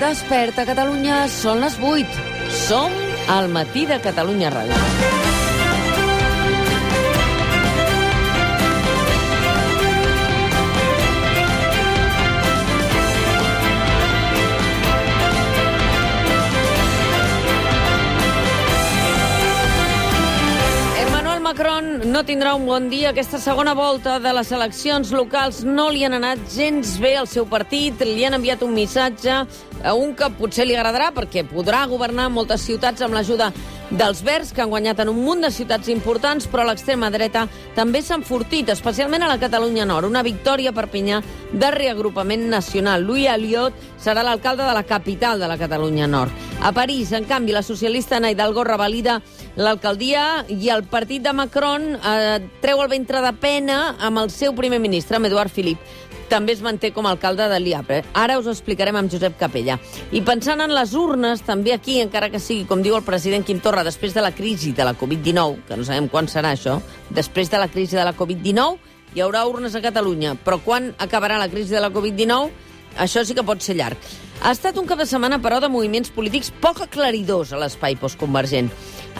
Desperta Catalunya, són les 8. Som al matí de Catalunya Ràdio. Emmanuel Macron no tindrà un bon dia. Aquesta segona volta de les eleccions locals no li han anat gens bé al seu partit. Li han enviat un missatge, a un que potser li agradarà perquè podrà governar moltes ciutats amb l'ajuda dels Verds, que han guanyat en un munt de ciutats importants, però l'extrema dreta també s'ha enfortit, especialment a la Catalunya Nord. Una victòria a Perpinyà de reagrupament nacional. Louis Aliot serà l'alcalde de la capital de la Catalunya Nord. A París, en canvi, la socialista Ana Hidalgo revalida l'alcaldia i el partit de Macron eh, treu el ventre de pena amb el seu primer ministre, amb Eduard Philippe també es manté com a alcalde de Liapre. Ara us ho explicarem amb Josep Capella. I pensant en les urnes, també aquí, encara que sigui, com diu el president Quim Torra, després de la crisi de la Covid-19, que no sabem quan serà això, després de la crisi de la Covid-19 hi haurà urnes a Catalunya, però quan acabarà la crisi de la Covid-19, això sí que pot ser llarg. Ha estat un cap de setmana, però, de moviments polítics poc aclaridors a l'espai postconvergent.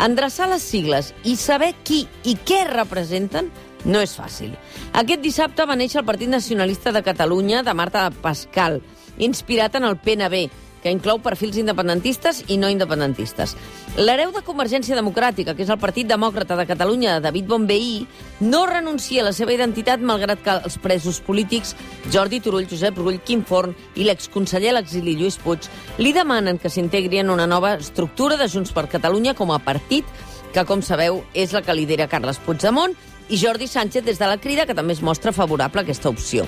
Endreçar les sigles i saber qui i què representen no és fàcil. Aquest dissabte va néixer el Partit Nacionalista de Catalunya de Marta Pascal, inspirat en el PNB, que inclou perfils independentistes i no independentistes. L'hereu de Convergència Democràtica, que és el Partit Demòcrata de Catalunya David Bonveí, no renuncia a la seva identitat malgrat que els presos polítics Jordi Turull, Josep Rull, Quim Forn i l'exconseller a l'exili Lluís Puig li demanen que s'integri en una nova estructura de Junts per Catalunya com a partit que, com sabeu, és la que lidera Carles Puigdemont i Jordi Sánchez des de la crida, que també es mostra favorable a aquesta opció.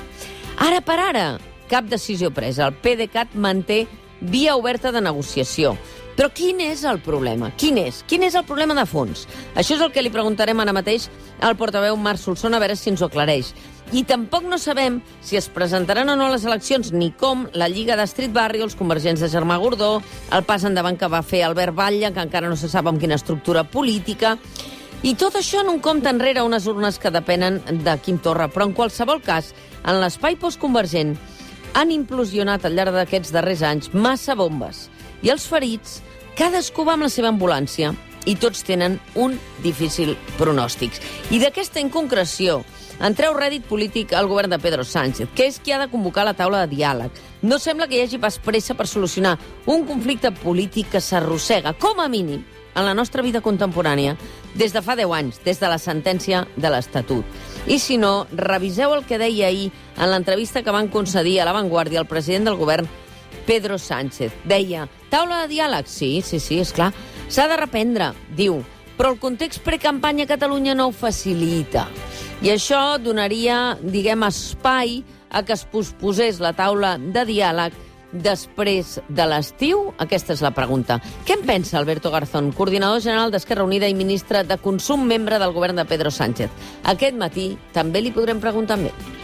Ara per ara, cap decisió presa. El PDeCAT manté via oberta de negociació. Però quin és el problema? Quin és? Quin és el problema de fons? Això és el que li preguntarem ara mateix al portaveu Marc Solsona, a veure si ens ho aclareix. I tampoc no sabem si es presentaran o no les eleccions ni com la Lliga de Street Barri, els convergents de Germà Gordó, el pas endavant que va fer Albert Batlle, que encara no se sap amb quina estructura política... I tot això en un compte enrere unes urnes que depenen de Quim Torra. Però en qualsevol cas, en l'espai postconvergent han implosionat al llarg d'aquests darrers anys massa bombes. I els ferits, cadascú va amb la seva ambulància i tots tenen un difícil pronòstic. I d'aquesta inconcreció en treu rèdit polític al govern de Pedro Sánchez, que és qui ha de convocar la taula de diàleg. No sembla que hi hagi pas pressa per solucionar un conflicte polític que s'arrossega, com a mínim, en la nostra vida contemporània des de fa 10 anys, des de la sentència de l'Estatut. I si no, reviseu el que deia ahir en l'entrevista que van concedir a La Vanguardia el president del govern, Pedro Sánchez. Deia, taula de diàleg? Sí, sí, sí, és clar. S'ha de reprendre, diu, però el context precampanya a Catalunya no ho facilita. I això donaria, diguem, espai a que es posposés la taula de diàleg després de l'estiu? Aquesta és la pregunta. Què en pensa Alberto Garzón, coordinador general d'Esquerra Unida i ministre de Consum, membre del govern de Pedro Sánchez? Aquest matí també li podrem preguntar ell.